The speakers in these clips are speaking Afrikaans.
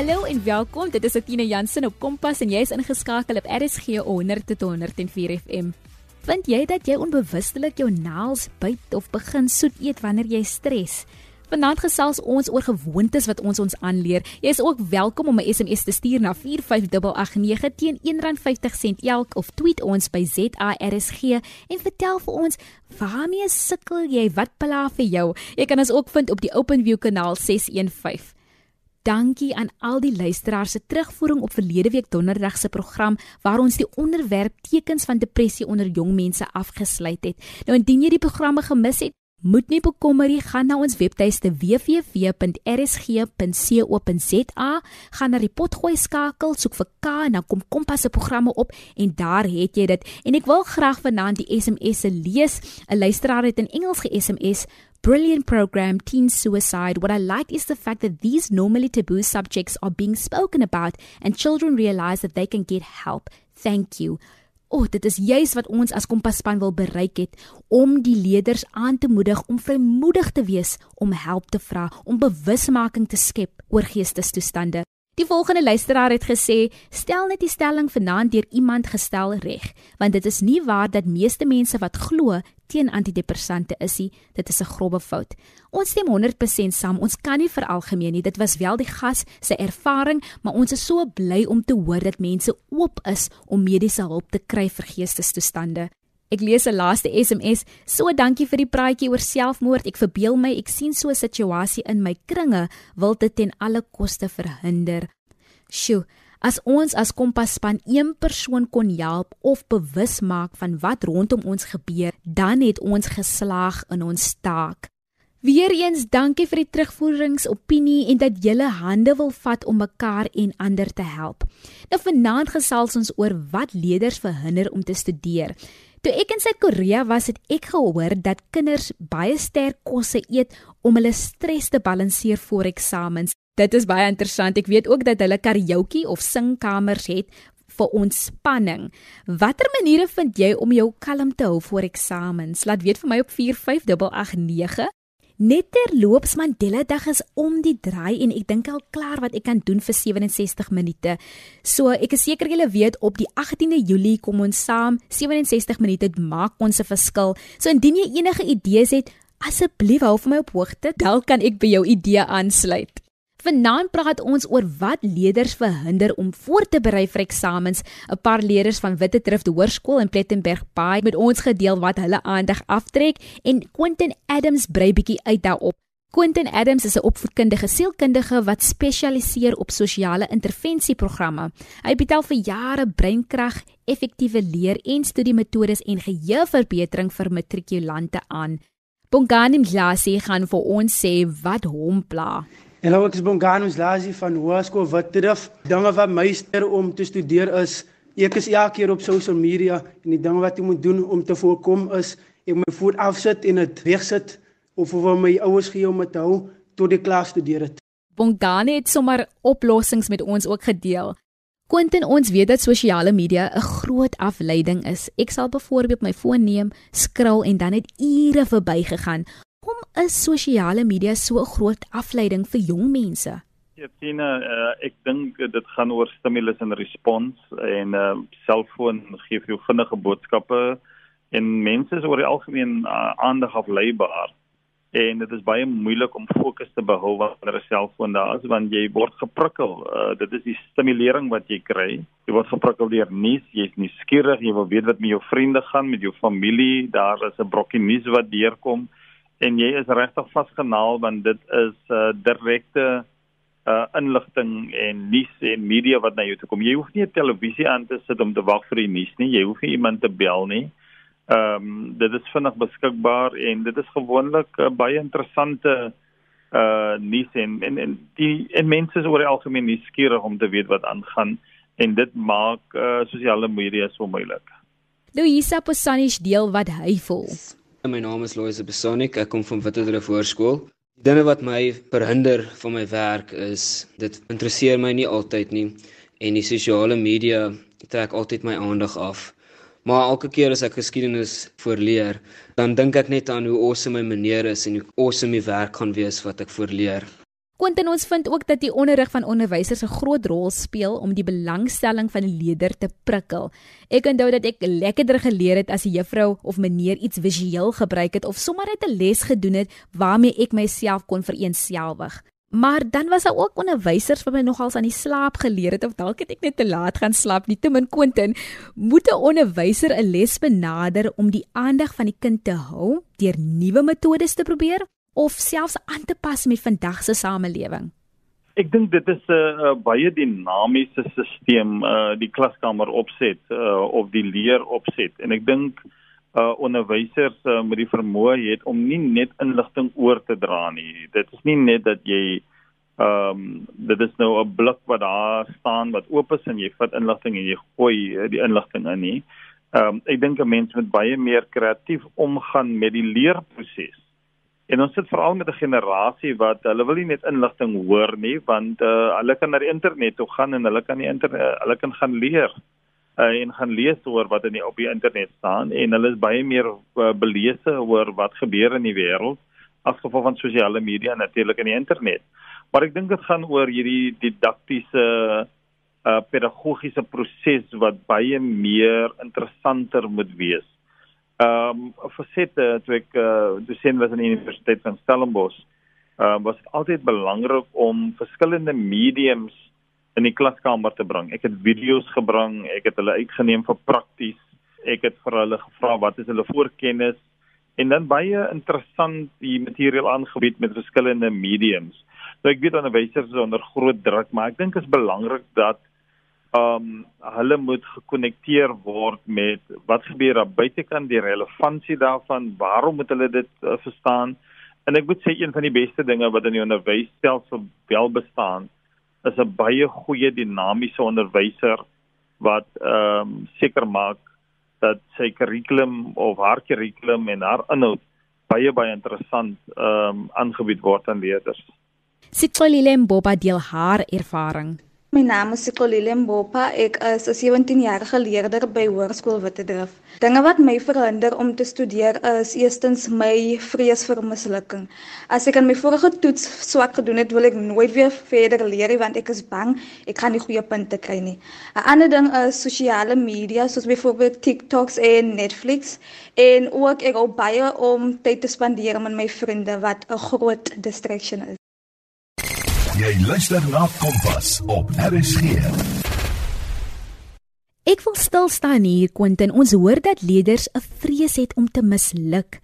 Hallo en welkom. Dit is Athena Jansen op Kompas en jy is ingeskakel op RSG 100 tot 104 FM. Vind jy dat jy onbewustelik jou naels byt of begin soet eet wanneer jy stres? Vanaand gesels ons oor gewoontes wat ons ons aanleer. Jy is ook welkom om 'n SMS te stuur na 45889 teen R1.50 elk of tweet ons by ZARSG en vertel vir ons waarmee sukkel jy? Wat pla vir jou? Jy kan ons ook vind op die OpenView kanaal 615. Dankie aan al die luisteraars se terugvoering op verlede week donderdag se program waar ons die onderwerp tekens van depressie onder jong mense afgesluit het. Nou indien jy die programme gemis het, Moet nie bekommer nie, gaan na ons webtuiste www.rsg.co.za, gaan na die potgooi skakel, soek vir K en dan kom Kompas se programme op en daar het jy dit. En ek wil graag vanaand die SMS se lees. 'n Luisteraar het in Engels ge-SMS Brilliant program, teen suicide. What I like is the fact that these normally taboo subjects are being spoken about and children realize that they can get help. Thank you. O, oh, dit is juis wat ons as Kompas-span wil bereik het om die leerders aan te moedig om vrymoedig te wees om help te vra, om bewusmaking te skep oor geestestoestande. Die volgende luisteraar het gesê: "Stel net die stelling vanaand deur iemand gestel reg, want dit is nie waar dat meeste mense wat glo teen antidepressante is nie, dit is 'n grobbe fout. Ons stem 100% saam. Ons kan nie veralgemeen nie. Dit was wel die gas se ervaring, maar ons is so bly om te hoor dat mense oop is om mediese hulp te kry vir geestestoestande. Ek lees 'n laaste SMS. So dankie vir die praatjie oor selfmoord. Ek verbeel my ek sien so 'n situasie in my kringe, wil dit ten alle koste verhinder. Sjoe, As ons as Kompas-span een persoon kon help of bewus maak van wat rondom ons gebeur, dan het ons geslaag in ons taak. Weereens dankie vir die terugvoeringsopinie en dat julle hande wil vat om mekaar en ander te help. Nou vanaand gesels ons oor wat leerders verhinder om te studeer. Toe ek in Suid-Korea was, het ek gehoor dat kinders baie sterk kosse eet om hulle stres te balanseer voor eksamens. Dit is baie interessant. Ek weet ook dat hulle karaoke of singkamers het vir ontspanning. Watter maniere vind jy om jou kalm te hou voor eksamens? Laat weet vir my op 45889. Net terloops Mandela Dag is om die draai en ek dink al klaar wat ek kan doen vir 67 minute. So ek is seker julle weet op die 18de Julie kom ons saam 67 minute maak ons 'n verskil. So indien jy enige idees het, asseblief hou vir my op hoogte. Dalk kan ek by jou idee aansluit. Vanaand praat ons oor wat leerders verhinder om voor te berei vir eksamens. 'n Paar leerders van Witte Drift Hoërskool in Plettenberg Bay met ons gedeel wat hulle aandag aftrek en Quentin Adams brei bietjie uit daarop. Quentin Adams is 'n opvoedkundige sielkundige wat spesialiseer op sosiale intervensieprogramme. Hy bied al vir jare breinkrag, effektiewe leer en studiemetodes en geheueverbetering vir matrikulante aan. Bongani Mhlasi gaan vir ons sê wat hom pla. En nou ek is Bonganus Lazi van Hoërskool Witdrif. Dinge wat my ster om te studeer is ek is elke keer op social media en die dinge wat ek moet doen om te voorkom is ek moet voet afsit en dit wegsit of of my ouers gee om te hou tot die klas studeer het. Bongani het sommer oplossings met ons ook gedeel. Quentin ons weet dat sosiale media 'n groot afleiding is. Ek sal byvoorbeeld my foon neem, skrol en dan het ure verbygegaan Hoekom is sosiale media so 'n groot afleiding vir jong mense? Ja, Tina, uh, ek dink dit gaan oor stimulus en respons en 'n uh, selfoon gee vir jou vinnige boodskappe en mense is oor die algemeen uh, aandag afleibaar en dit is baie moeilik om fokus te behou wanneer 'n selfoon daar is want jy word geprikkel. Uh, dit is die stimulering wat jy kry. Jy word geprikkel deur nuus, jy's nuuskierig, jy wil weet wat met jou vriende gaan, met jou familie, daar is 'n brokkie nuus wat deurkom en jy is regtig vasgenaal want dit is 'n uh, direkte uh, inligting en nuus en media wat na jou toe kom. Jy hoef nie 'n televisie aan te sit om te wag vir die nuus nie. Jy hoef nie iemand te bel nie. Ehm um, dit is vinnig beskikbaar en dit is gewoonlik uh, baie interessante uh nuus en, en en die en mense is oor die algemeen nuuskierig om te weet wat aangaan en dit maak uh sosiale media so moeilik. Louisa Posanish deel wat hy voel. My naam is Loise Besonik. Ek kom van Witterdorp Hoërskool. Die dinge wat my verhinder van my werk is dit interesseer my nie altyd nie en die sosiale media trek altyd my aandag af. Maar elke keer as ek geskiedenis voorleer, dan dink ek net aan hoe awesome my meneer is en hoe awesome die werk gaan wees wat ek voorleer. Quentin ons vind ook dat die onderrig van onderwysers 'n groot rol speel om die belangstelling van die leerder te prikkel. Ek onthou dat ek lekkerder geleer het as 'n juffrou of meneer iets visueel gebruik het of sommer net 'n les gedoen het waarmee ek myself kon vereenselwig. Maar dan was daar ook onderwysers wat my nogals aan die slaap geleer het of dalk het ek net te laat gaan slaap nie. Te min Quentin, moet 'n onderwyser 'n les benader om die aandag van die kind te hou deur nuwe metodes te probeer of selfs aan te pas met vandag se samelewing? Ek dink dit is 'n uh, baie dinamiese stelsel, uh, die klaskamer opset uh, of die leer opset en ek dink uh onderwysers uh, met die vermoë het om nie net inligting oor te dra nie. Dit is nie net dat jy ehm um, dit is nou 'n blik wat daar staan wat oop is en jy vat inligting en jy gooi die inligting in nie. Ehm um, ek dink 'n mens moet baie meer kreatief omgaan met die leerproses. En ons sit veral met 'n generasie wat hulle wil nie net inligting hoor nie want uh, hulle kan na die internet toe gaan en hulle kan die internet hulle kan gaan leer uh, en gaan lees oor wat in die op die internet staan en hulle is baie meer uh, belese oor wat gebeur in die wêreld as gevolg van sosiale media natuurlik in die internet. Maar ek dink dit gaan oor hierdie didaktiese uh, pedagogiese proses wat baie meer interessanter moet wees. Ehm um, versette toe ek uh, dosent was aan die Universiteit van Stellenbosch, uh, was dit altyd belangrik om verskillende mediums in die klaskamer te bring. Ek het video's gebring, ek het hulle uitgeneem vir prakties. Ek het vir hulle gevra wat is hulle voorkennis en dan baie interessant die materiaal aangebied met verskillende mediums. Nou ek weet onderwysers is onder groot druk, maar ek dink dit is belangrik dat um hulle moet gekonnekteer word met wat gebeur daar buitekant die relevantie daarvan, waarom moet hulle dit uh, verstaan? En ek moet sê een van die beste dinge wat in die onderwysstelsel wel bestaan, is 'n baie goeie dinamiese onderwyser wat ehm um, seker maak dat sy kurrikulum of haar kurrikulum en haar inhoud baie baie interessant ehm um, aangebied word aan leerders. Sitsolile Mboba deel haar ervaring. My naam is Sikolile Mbopa. Ek is 'n 17-jarige leerder by Hoërskool Wittedrif. Dinge wat my verhinder om te studeer is eerstens my vrees vir mislukking. As ek aan my vorige toets swak gedoen het, wil ek nooit weer verder leer want ek is bang ek gaan nie goeie punte kry nie. 'n Ander ding is sosiale media soos byvoorbeeld TikToks en Netflix en ook ek hou baie om tyd te spandeer met my vriende wat 'n groot distraction is. Jy luister na Kompas op RSG. Ek wil stil staan hier, Quentin. Ons hoor dat leerders 'n vrees het om te misluk.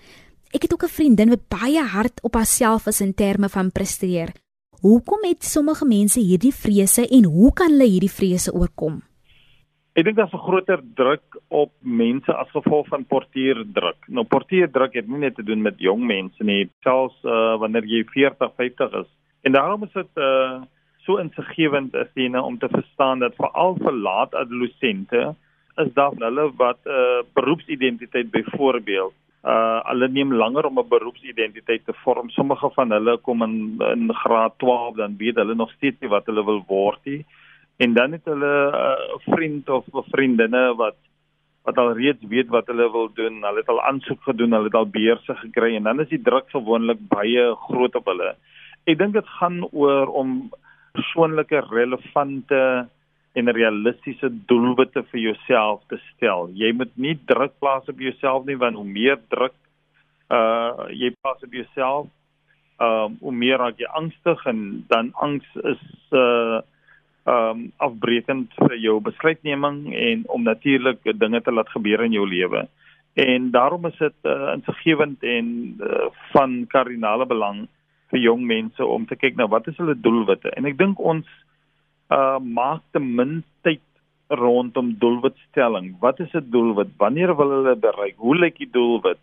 Ek het ook 'n vriendin wat baie hard op haarself is in terme van presteer. Hoekom het sommige mense hierdie vrese en hoe kan hulle hierdie vrese oorkom? Ek dink daar's 'n groter druk op mense as gevolg van portierdruk. Nou portierdruk het nie net te doen met jong mense nie, selfs uh, wanneer jy 40, 50 is En daarom is dit uh so insiggewend is dit nou om te verstaan dat veral vir laat adolessente is daar hulle wat 'n uh, beroepsidentiteit byvoorbeeld uh hulle neem langer om 'n beroepsidentiteit te vorm. Sommige van hulle kom in in graad 12 dan weet hulle nog steeds nie wat hulle wil word nie. En dan het hulle 'n uh, vriend of 'n vriendinne wat wat al reeds weet wat hulle wil doen. Hulle het al aansoek gedoen, hulle het al beurse gekry en dan is die druk gewoonlik baie groot op hulle. Ek dink dit gaan oor om persoonlike relevante en realistiese doelwitte vir jouself te stel. Jy moet nie druk plaas op jouself nie want hoe meer druk uh jy plaas op jouself, um hoe meer raak jy angstig en dan angs is uh um afbreekend vir jou besluitneming en om natuurlik dinge te laat gebeur in jou lewe. En daarom is dit uh, insiggewend en uh, van kardinale belang vir jong mense om te kyk na wat is hulle doelwitte. En ek dink ons uh maak te min tyd rondom doelwitstelling. Wat is 'n doelwit? Wanneer wil hulle bereik? Hoe lyk die doelwit?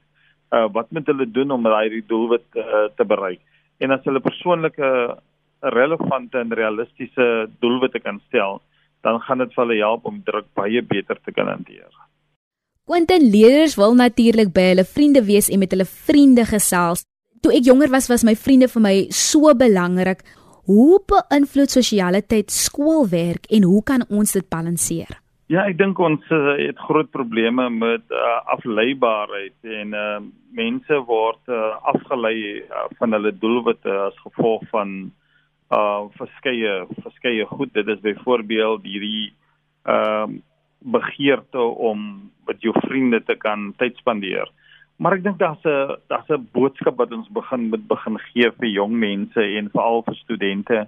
Uh wat moet hulle doen om daai doelwit uh, te bereik? En as hulle persoonlike relevante en realistiese doelwitte kan stel, dan gaan dit vir hulle help om druk baie beter te kan hanteer. Quentin leerders wil natuurlik by hulle vriende wees en met hulle vriende gesels toe ek jonger was was my vriende vir my so belangrik. Hoe beïnvloed sosialiteit skoolwerk en hoe kan ons dit balanseer? Ja, ek dink ons uh, het groot probleme met uh, afleibaarheid en uh, mense word uh, afgelei uh, van hulle doelwitte as gevolg van uh verskeie verskeie goed. Dit is byvoorbeeld hierdie ehm uh, begeerte om met jou vriende te kan tyd spandeer. Maar ek dink daar's 'n daar's 'n boodskap wat ons begin met begin gee vir jong mense en veral vir studente.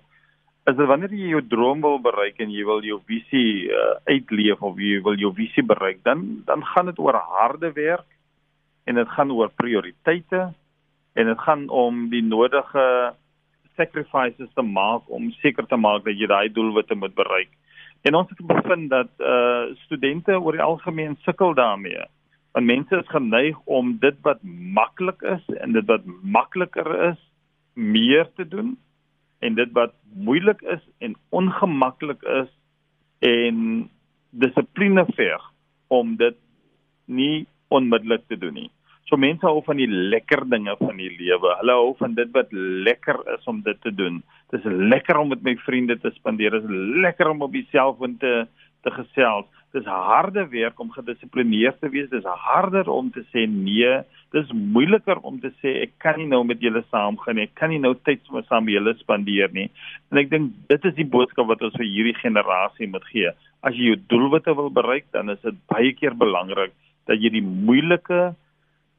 Is dit wanneer jy jou droom wil bereik en jy wil jou visie uh, uitleef of jy wil jou visie bereik, dan dan gaan dit oor harde werk en dit gaan oor prioriteite en dit gaan om die nodige sacrifices te maak om seker te maak dat jy daai doelwitte moet bereik. En ons het bevind dat uh studente oor die algemeen sukkel daarmee. Want mense is geneig om dit wat maklik is en dit wat makliker is meer te doen en dit wat moeilik is en ongemaklik is en dissipline verg om dit nie onmiddellik te doen nie. So mense hou van die lekker dinge van die lewe. Hulle hou van dit wat lekker is om dit te doen. Dit is lekker om met my vriende te spandeer. Dit is lekker om op die selfoon te te gesels. Dit is harde werk om gedissiplineerd te wees. Dit is harder om te sê nee. Dit is moeiliker om te sê ek kan nie nou met julle saamgaan nie. Ek kan nie nou tyd saam met julle spandeer nie. En ek dink dit is die boodskap wat ons vir hierdie generasie moet gee. As jy jou doelwitte wil bereik, dan is dit baie keer belangrik dat jy die moeilike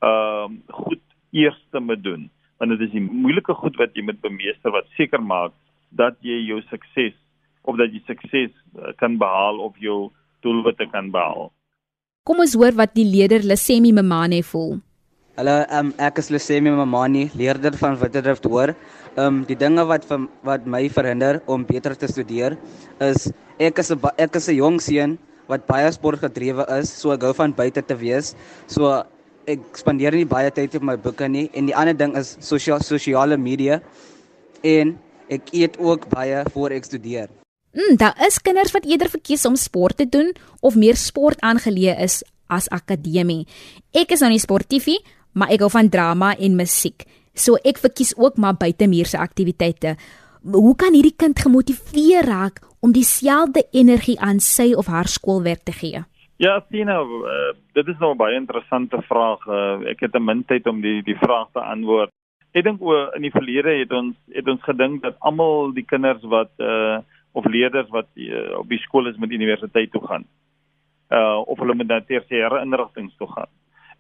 ehm uh, goed eers te moet doen want dit is die moeilike goed wat jy moet bemeester wat seker maak dat jy jou sukses of dat jy sukses uh, kan behaal of jou doelwitte kan behaal. Kom ons hoor wat die leerder Lesemi Mamane voel. Hallo, um, ek is Lesemi Mamani, leerder van Witterdrift hoor. Um die dinge wat van wat my verhinder om beter te studeer is ek is 'n ek is 'n jong seun wat baie sportgedrewe is, so ek hou van buite te wees. So ek spandeer nie baie tyd op my boeke nie en die ander ding is sosiale sosiale media en ek eet ook baie voor ek studeer. Mm, daar is kinders wat eerder verkies om sport te doen of meer sport aangeleë is as akademie. Ek is nou nie sportiefie, maar ek hou van drama en musiek. So ek verkies ook maar buitemuurse aktiwiteite. Hoe kan hierdie kind gemotiveer raak om dieselfde energie aan sy of haar skoolwerk te gee? Ja, Tina, uh, dit is nou 'n baie interessante vraag. Uh, ek het 'n min tyd om die die vraag te antwoord. Ek dink o in die verlede het ons het ons gedink dat almal die kinders wat uh of leerders wat uh, op die skool is met universiteit toe gaan. Uh of hulle met tersiêre inrigtinge toe gaan.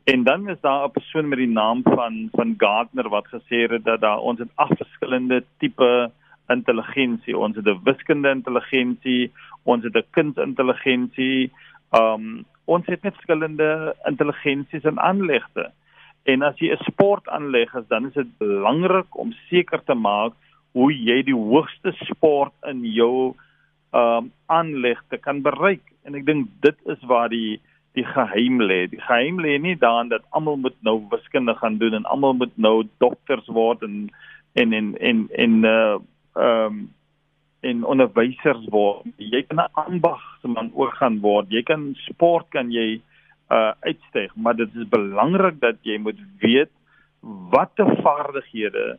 En dan is daar 'n persoon met die naam van van Gardner wat gesê het dat daar ons het agt verskillende tipe intelligensie. Ons het 'n wiskunde intelligensie, ons het 'n kindintelligensie, Um ons het net verskillende intelligensies en aanlegte. En as jy 'n sport aanleg is, dan is dit belangrik om seker te maak hoe jy die hoogste sport in jou um aanlegte kan bereik. En ek dink dit is waar die die geheim lê. Die geheim lê nie daarin dat almal moet nou wiskunde gaan doen en almal moet nou dokters word en en en en en uh um en onderwysers word. Jy kan 'n ambagsman ook gaan word. Jy kan sport kan jy uh uitstyg, maar dit is belangrik dat jy moet weet watter vaardighede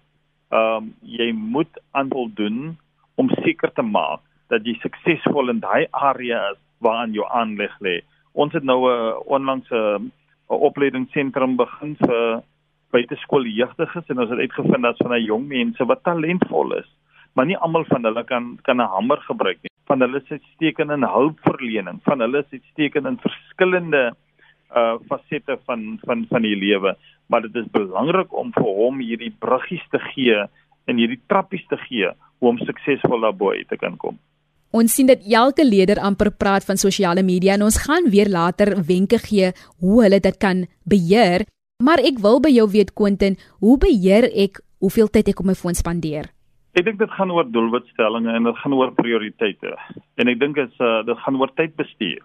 ehm um, jy moet aanvol doen om seker te maak dat jy suksesvol in daai area is waaraan jou aanleg lê. Ons het nou 'n onlangs 'n opleidingsentrum begin vir buiteskooljeugdiges en ons het uitgevind dat van 'n jong mense wat talentvol is maar nie almal van hulle kan kan 'n hamer gebruik nie. Van hulle sit steken in hulpverlening, van hulle sit steken in verskillende uh fasette van van van die lewe, maar dit is belangrik om vir hom hierdie bruggies te gee en hierdie trappies te gee om suksesvol daarbo te kan kom. Ons sien dat elke leier amper praat van sosiale media en ons gaan weer later wenke gee hoe hulle dit kan beheer. Maar ek wil by jou weet Quentin, hoe beheer ek hoeveel tyd ek op my foon spandeer? Ek dink dit gaan oor doelwitstellings en dit gaan oor prioriteite. En ek dink dit is uh, dit gaan oor tydbestuur.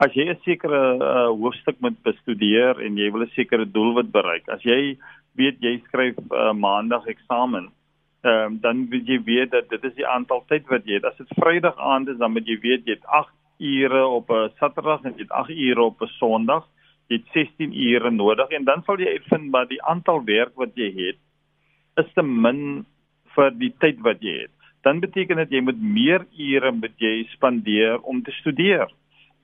As jy 'n sekere uh, hoofstuk moet bestudeer en jy wil 'n sekere doelwit bereik, as jy weet jy skryf uh, maandag eksamen, um, dan moet jy weet dat dit is die aantal tyd wat jy het. As dit Vrydag aand is, dan moet jy weet jy het 8 ure op 'n Saterdag en jy het 8 ure op 'n Sondag. Jy het 16 ure nodig en dan sal jy uitvind dat die aantal werk wat jy het is te min vir die tyd wat jy het. Dan beteken dit jy moet meer ure moet jy spandeer om te studeer.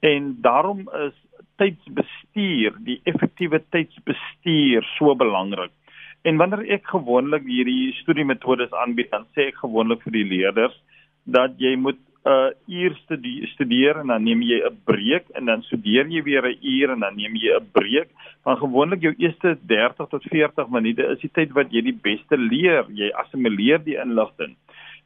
En daarom is tydsbestuur, die effektiewe tydsbestuur so belangrik. En wanneer ek gewoonlik hierdie studiemetodes aanbied, dan sê ek gewoonlik vir die leerders dat jy moet 'n uh, uur studie, studeer en dan neem jy 'n breek en dan studeer jy weer 'n uur en dan neem jy 'n breek. Maar gewoonlik jou eerste 30 tot 40 minute is die tyd wat jy die beste leer. Jy assimileer die inligting.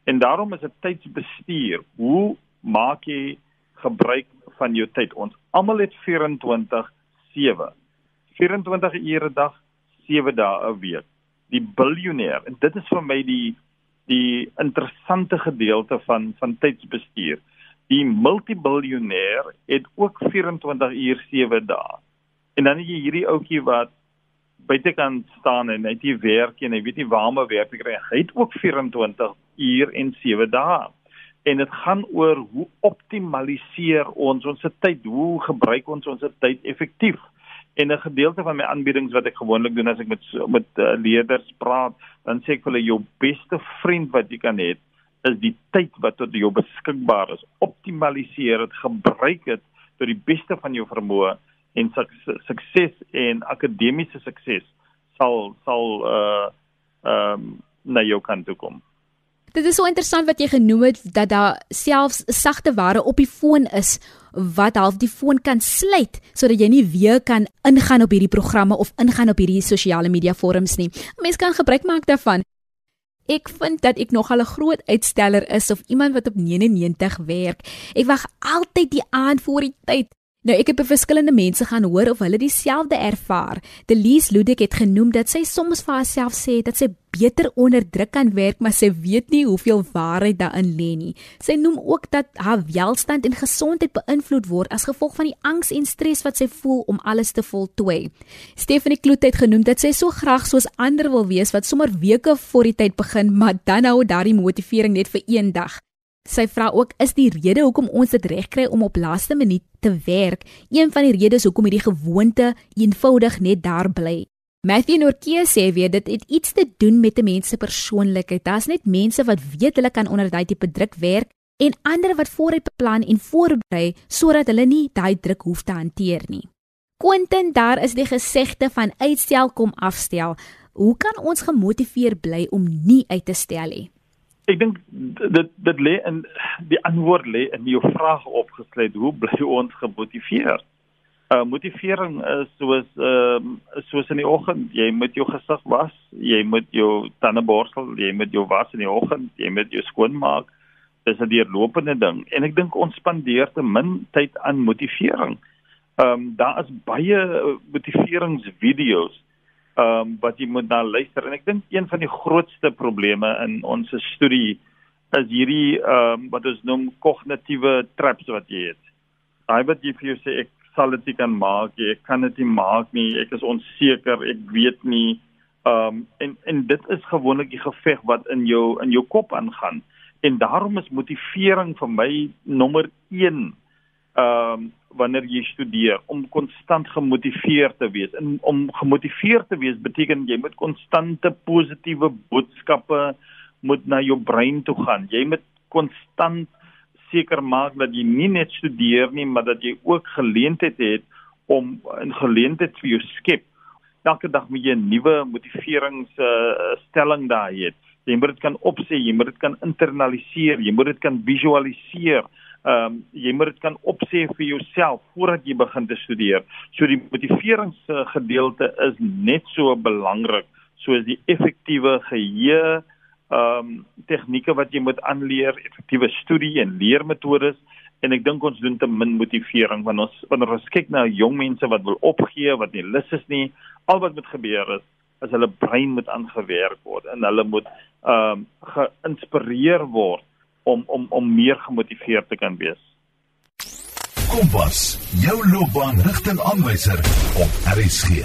En daarom is dit tydsbestuur. Hoe maak jy gebruik van jou tyd? Ons almal het 24/7. 24 ure 'n dag, 7 dae 'n week. Die biljoenêr en dit is vir my die die interessante gedeelte van van tydsbestuur. Die multibiljoenêr het ook 24 uur 7 dae. En dan het jy hierdie ouetjie wat buitekant staan en hy het nie werk en hy weet nie waar om werk te kry. Hy het ook 24 uur en 7 dae. En dit gaan oor hoe optimaliseer ons ons tyd, hoe gebruik ons ons tyd effektief? En 'n gedeelte van my aanbiedings wat ek gewoonlik doen as ek met met uh, leerders praat, dan sê ek vir hulle jou beste vriend wat jy kan hê is die tyd wat tot jou beskikbaar is. Optimaliseer dit, gebruik dit tot die beste van jou vermoë en sukses en akademiese sukses sal sal uh ehm um, na jou kant toe kom. Dit is so interessant wat jy genoem het dat daar selfs sagte ware op die foon is wat half die foon kan sluit sodat jy nie weer kan ingaan op hierdie programme of ingaan op hierdie sosiale media forums nie. Mense kan gebruik maak daarvan. Ek vind dat ek nog al 'n groot uitsteller is of iemand wat op 99 werk. Ek wag altyd die aand voor die tyd Nou ek het by verskillende mense gaan hoor of hulle dieselfde ervaar. Delise Ludik het genoem dat sy soms vir haarself sê dat sy beter onder druk kan werk, maar sy weet nie hoeveel waarheid daarin lê nie. Sy noem ook dat haar welstand en gesondheid beïnvloed word as gevolg van die angs en stres wat sy voel om alles te voltooi. Stephanie Kloet het genoem dat sy so graag soos ander wil wees wat sommer weke voor die tyd begin, maar dan hou daardie motivering net vir een dag. Sy vra ook is die rede hoekom ons dit regkry om op laaste minuut te werk, een van die redes hoekom hierdie gewoonte eenvoudig net daar bly. Matthew Norkie sê weer dit het iets te doen met 'n mens se persoonlikheid. Daar's net mense wat weet hulle kan onder daai tipe druk werk en ander wat vooruit beplan en voorberei sodat hulle nie daai druk hoef te hanteer nie. Quentin, daar is die gesegde van uitstel kom afstel. Hoe kan ons gemotiveer bly om nie uit te stel nie? Ek dink dit dit lê in die antwoord lê in jou vraag opgesluit hoe bly ons gemotiveer? Uh motivering is soos ehm uh, soos in die oggend, jy moet jou gesig was, jy moet jou tande borstel, jy moet jou was in die oggend, jy moet jou skoon maak. Dis 'n deurlopende ding en ek dink ons spandeer te min tyd aan motivering. Ehm um, daar is baie motiveringsvideo's ehm um, wat jy moet na luister en ek dink een van die grootste probleme in ons studie is hierdie ehm um, wat ons noem kognitiewe traps wat jy het. Daai wat jy vir jou sê ek sal dit nie kan maak nie, ek kan dit nie maak nie, ek is onseker, ek weet nie. Ehm um, en en dit is gewoonlik die geveg wat in jou in jou kop aangaan. En daarom is motivering vir my nommer 1 ehm um, wanneer jy studeer om konstant gemotiveerd te wees. En om gemotiveerd te wees beteken jy moet konstante positiewe boodskappe moet na jou brein toe gaan. Jy moet konstant seker maak dat jy nie net studeer nie, maar dat jy ook geleentheid het om 'n geleentheid vir jou skep. Elke dag moet jy 'n nuwe motiveringsstelling uh, daar hê. Jy moet dit kan opsê, jy moet dit kan internaliseer, jy moet dit kan visualiseer ehm um, jy moet dit kan opsê vir jouself voordat jy begin te studeer. So die motiveringsgedeelte is net so belangrik soos die effektiewe geheue ehm um, tegnieke wat jy moet aanleer, effektiewe studie en leermetodes en ek dink ons doen te min motivering want ons wanneer ons kyk na jong mense wat wil opgee, wat nie lus is nie, al wat moet gebeur is as hulle brein moet aangewerk word en hulle moet ehm um, geïnspireer word om om om meer gemotiveerd te kan wees. Kompas, jou loopbaanrigtingaanwyser op RSG.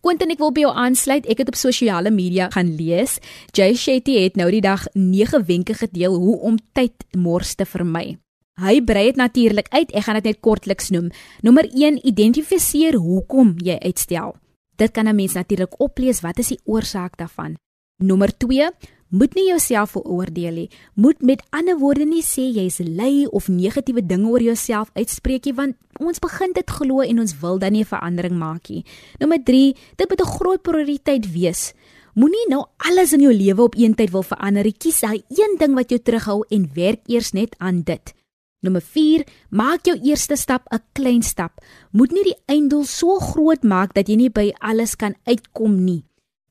Quentin, ek wil by jou aansluit. Ek het op sosiale media gaan lees. Jay Shetty het nou die dag 9 wenke gedeel hoe om tyd mors te vermy. Hy brei dit natuurlik uit. Ek gaan dit net kortliks noem. Nommer 1: Identifiseer hoekom jy uitstel. Dit kan 'n mens natuurlik oplees wat is die oorsaak daarvan. Nommer 2: moet nie jouself veroordeel nie. Moet met ander woorde nie sê jy's lui of negatiewe dinge oor jouself uitspreek nie want ons begin dit glo en ons wil dan nie 'n verandering maak nie. Nommer 3, dit moet 'n groot prioriteit wees. Moenie nou alles in jou lewe op een tyd wil verander. Kies daai een ding wat jou terughou en werk eers net aan dit. Nommer 4, maak jou eerste stap 'n klein stap. Moet nie die einddoel so groot maak dat jy nie by alles kan uitkom nie.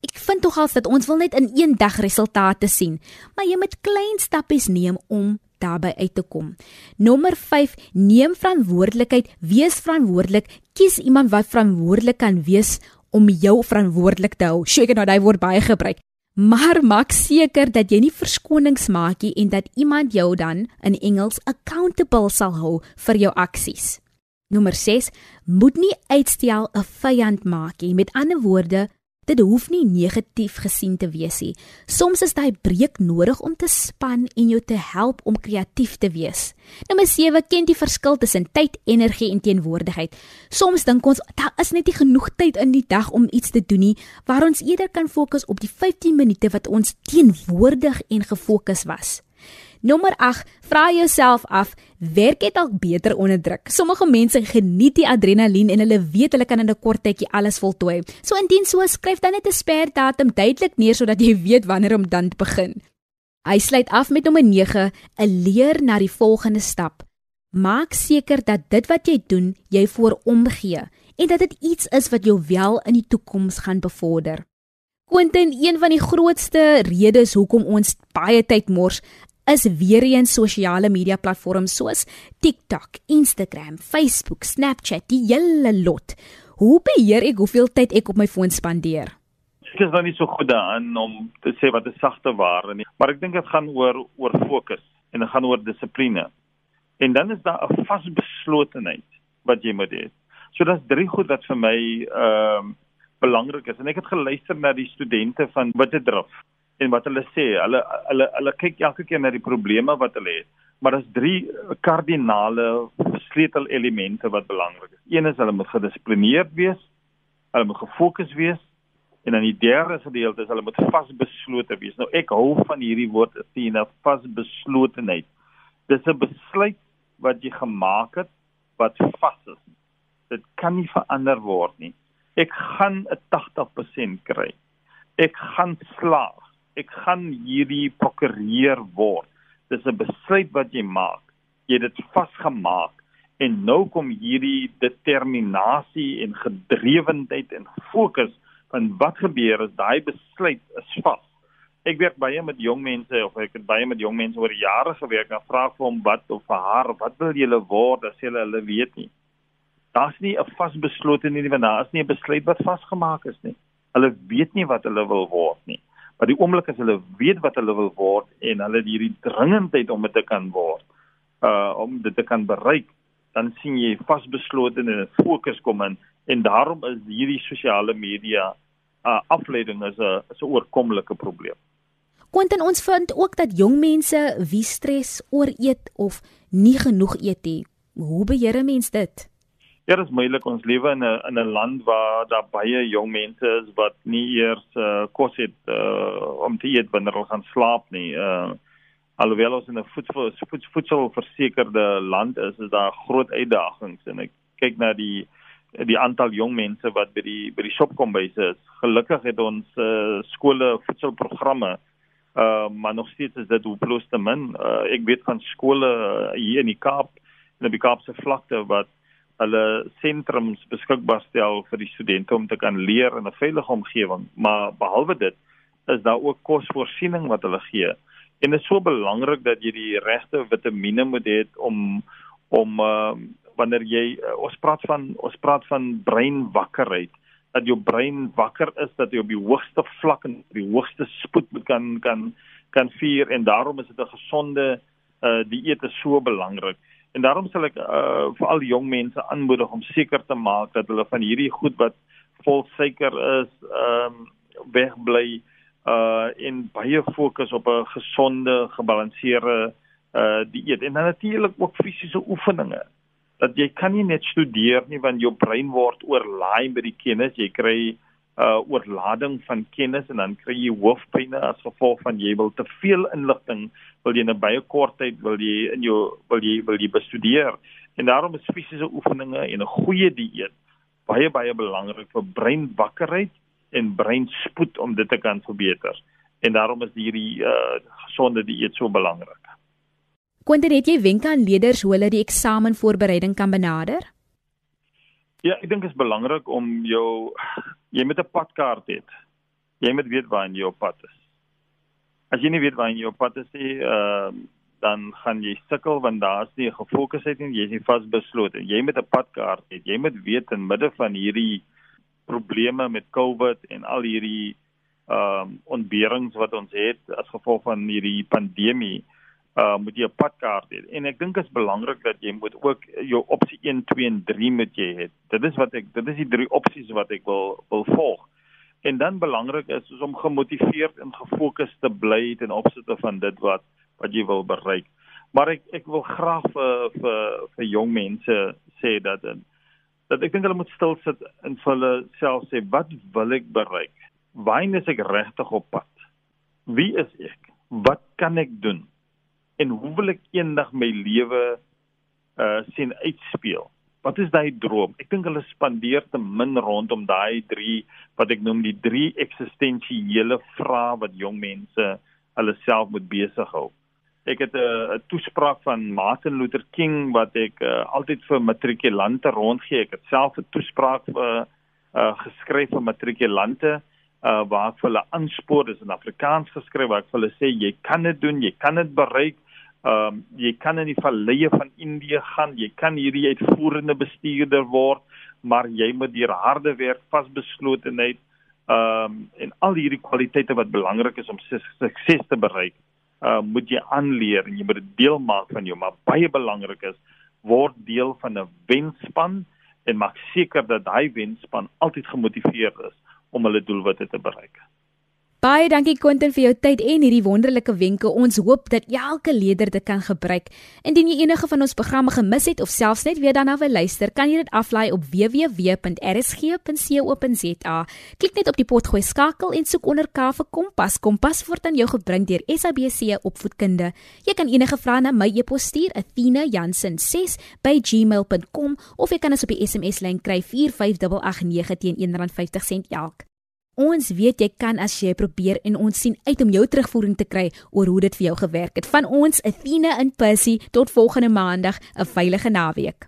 Ek vind tog al dat ons wil net in een dag resultate sien, maar jy moet klein stappies neem om daarby uit te kom. Nommer 5, neem verantwoordelikheid, wees verantwoordelik, kies iemand wat verantwoordelik kan wees om jou verantwoordelik te hou. Het nou daai woord baie gebruik. Maar maak seker dat jy nie verskonings maak nie en dat iemand jou dan in Engels accountable sal hou vir jou aksies. Nommer 6, moet nie uitstel 'n vyand maak nie. Met ander woorde, Dit hoef nie negatief gesien te wees nie. Soms is daai breek nodig om te span en jou te help om kreatief te wees. Nommer 7 ken die verskil tussen tyd, energie en teenwoordigheid. Soms dink ons daar is net nie genoeg tyd in die dag om iets te doen nie, waar ons eerder kan fokus op die 15 minute wat ons teenwoordig en gefokus was. Nommer 8, vra jouself af, werk dit dalk beter onder druk? Sommige mense geniet die adrenalien en hulle weet hulle kan in 'n kort tydjie alles voltooi. So indien so, skryf dan net 'n sperdatum duidelik neer sodat jy weet wanneer om dan te begin. Hy sluit af met nommer 9, 'n leer na die volgende stap. Maak seker dat dit wat jy doen, jy vooromgee en dat dit iets is wat jou wel in die toekoms gaan bevorder. Quentin, een van die grootste redes hoekom ons baie tyd mors, is weer eens sosiale media platforms soos TikTok, Instagram, Facebook, Snapchat, die hele lot. Hoe beheer ek hoeveel tyd ek op my foon spandeer? Ek is nou nie so goed daarin om te sê wat 'n sagte ware nie, maar ek dink dit gaan oor oor fokus en dit gaan oor dissipline. En dan is daar 'n vasbeslotenheid wat jy moet hê. So daar's drie goed wat vir my ehm um, belangrik is en ek het geluister na die studente van Wittedrif en wat hulle sê, hulle hulle hulle kyk elke keer na die probleme wat hulle het, maar daar's drie kardinale sleutelelemente wat belangrik is. Een is hulle moet gedissiplineerd wees, hulle moet gefokus wees en dan die derde gedeelte is hulle moet vasbeslote wees. Nou ek hou van hierdie woord sien, vasbeslotenheid. Dis 'n besluit wat jy gemaak het wat vas is. Dit kan nie verander word nie. Ek gaan 'n 80% kry. Ek gaan slaag ek gaan hierdie prokureur word. Dis 'n besluit wat jy maak. Jy het dit vasgemaak en nou kom hierdie determinasie en gedrewendheid en fokus van wat gebeur as daai besluit is vas. Ek werk baie met jong mense of ek het baie met jong mense oor jare gewerk en vra vir hom wat of vir haar, wat wil julle word as julle hulle weet nie. Daar's nie 'n vasbeslote nie, want daar is nie 'n besluit wat vasgemaak is nie. Hulle weet nie wat hulle wil word nie. Maar die oomblik as hulle weet wat hulle wil word en hulle hierdie dringendheid om dit te kan word, uh om dit te kan bereik, dan sien jy vasbeslote en 'n fokus kom in en daarom is hierdie sosiale media uh afleiding is 'n is 'n oorkomlike probleem. Quentin ons vind ook dat jong mense wie stres oor eet of nie genoeg eet nie. Hoe beheer 'n mens dit? Ja, dit is moeilik. Ons lewe in 'n in 'n land waar daar baie jong mense is wat nie eers uh, kos het uh, om te eet wanneer hulle gaan slaap nie. Uh, alhoewel ons in 'n voedsel voedselversekerde land is, is daar groot uitdagings en ek kyk na die die aantal jong mense wat by die by die shopkombyse is. Gelukkig het ons uh, skole voedselprogramme uh maar nog steeds is dit hopeloos te min. Uh, ek weet van skole hier in die Kaap, in die Kaapse vlakte wat hulle sentrums beskikbaar stel vir die studente om te kan leer in 'n veilige omgewing, maar behalwe dit is daar ook kosvoorsiening wat hulle gee. En dit is so belangrik dat jy die regte vitamiene moet hê om om uh, wanneer jy uh, ons praat van ons praat van breinwakkerheid dat jou brein wakker is dat jy op die hoogste vlak en die hoogste spoed kan kan kan vier en daarom is dit 'n gesonde uh, dieet is so belangrik. En daarom sal ek uh, vir al die jong mense aanmoedig om seker te maak dat hulle van hierdie goed wat vol suiker is, ehm um, wegbly uh en baie fokus op 'n gesonde, gebalanseerde uh dieet en dan natuurlik ook fisiese oefeninge. Dat jy kan nie net studeer nie want jou brein word oorlaai met die kennis. Jy kry uh oorlading van kennis en dan kry jy hoofpynne as gevolg van jy wil te veel inligting wil jy in 'n baie kort tyd wil jy in jou wil jy wil jy bestudeer en daarom is fisiese oefeninge en 'n goeie dieet baie baie belangrik vir breinwakkerheid en breinspoed om dit te kan verbeter en daarom is hierdie uh gesonde dieet so belangrik. Quentin, het jy wenke aan leerders hoe hulle die eksamen voorbereiding kan benader? Ja, ek dink dit is belangrik om jou jy met 'n padkaart het. Jy moet weet waar jy op pad is. As jy nie weet waar jy op pad is nie, uh, dan gaan jy sukkel want daar's nie 'n gefokusheid nie, jy is nie vasbeslote. Jy met 'n padkaart het. Jy moet weet in midde van hierdie probleme met COVID en al hierdie ehm um, ontberings wat ons het as gevolg van hierdie pandemie uh moet jy 'n padkaart hê. En ek dink dit is belangrik dat jy moet ook jou opsie 1, 2 en 3 moet jy hê. Dit is wat ek dit is die drie opsies wat ek wil wil volg. En dan belangrik is, is om gemotiveerd en gefokus te bly ten opsigte van dit wat wat jy wil bereik. Maar ek ek wil graag vir vir vir jong mense sê dat dat ek dink hulle moet stil sit en vir hulle self sê wat wil ek bereik? Waar is ek regtig op pad? Wie is ek? Wat kan ek doen? en hoe wil ek eendag my lewe uh sien uitspeel? Wat is daai droom? Ek dink hulle spandeer te min rondom daai drie wat ek noem die drie eksistensiële vrae wat jong mense hulle self moet besig hou. Ek het 'n toespraak van Martin Luther King wat ek uh, altyd vir matrikulante rondgee. Ek het self 'n toespraak vir uh geskryf vir matrikulante uh waar ek vir hulle aanspoor, dis in Afrikaans geskryf waar ek vir hulle sê jy kan dit doen, jy kan dit bereik. Ehm um, jy kan in die valleie van Indië gaan, jy kan hierdie uitvoerende bestuurder word, maar jy moet deur harde werk, vasbeslotenheid ehm um, en al hierdie kwaliteite wat belangrik is om sukses te bereik, ehm uh, moet jy aanleer en jy moet deel maak van jou, maar baie belangrik is word deel van 'n wenspan en maak seker dat daai wenspan altyd gemotiveerd is om hulle doelwitte te bereik. Baie dankie Quentin vir jou tyd en hierdie wonderlike wenke. Ons hoop dat elke leerder dit kan gebruik. Indien jy enige van ons programme gemis het of selfs net weer daarna wil luister, kan jy dit aflaai op www.rsg.co.za. Klik net op die potgooi skakel en soek onder K vir Kompas. Kompas word aan jou gebring deur SABC Opvoedkunde. Jy kan enige vrae na my e-pos stuur, athena.jansen6@gmail.com of jy kan ons op die SMS lyn kry 45889 teen R1.50 elk. Ons weet jy kan as jy probeer en ons sien uit om jou terugvoering te kry oor hoe dit vir jou gewerk het. Van ons, Athena in Percy, tot volgende maandag, 'n veilige naweek.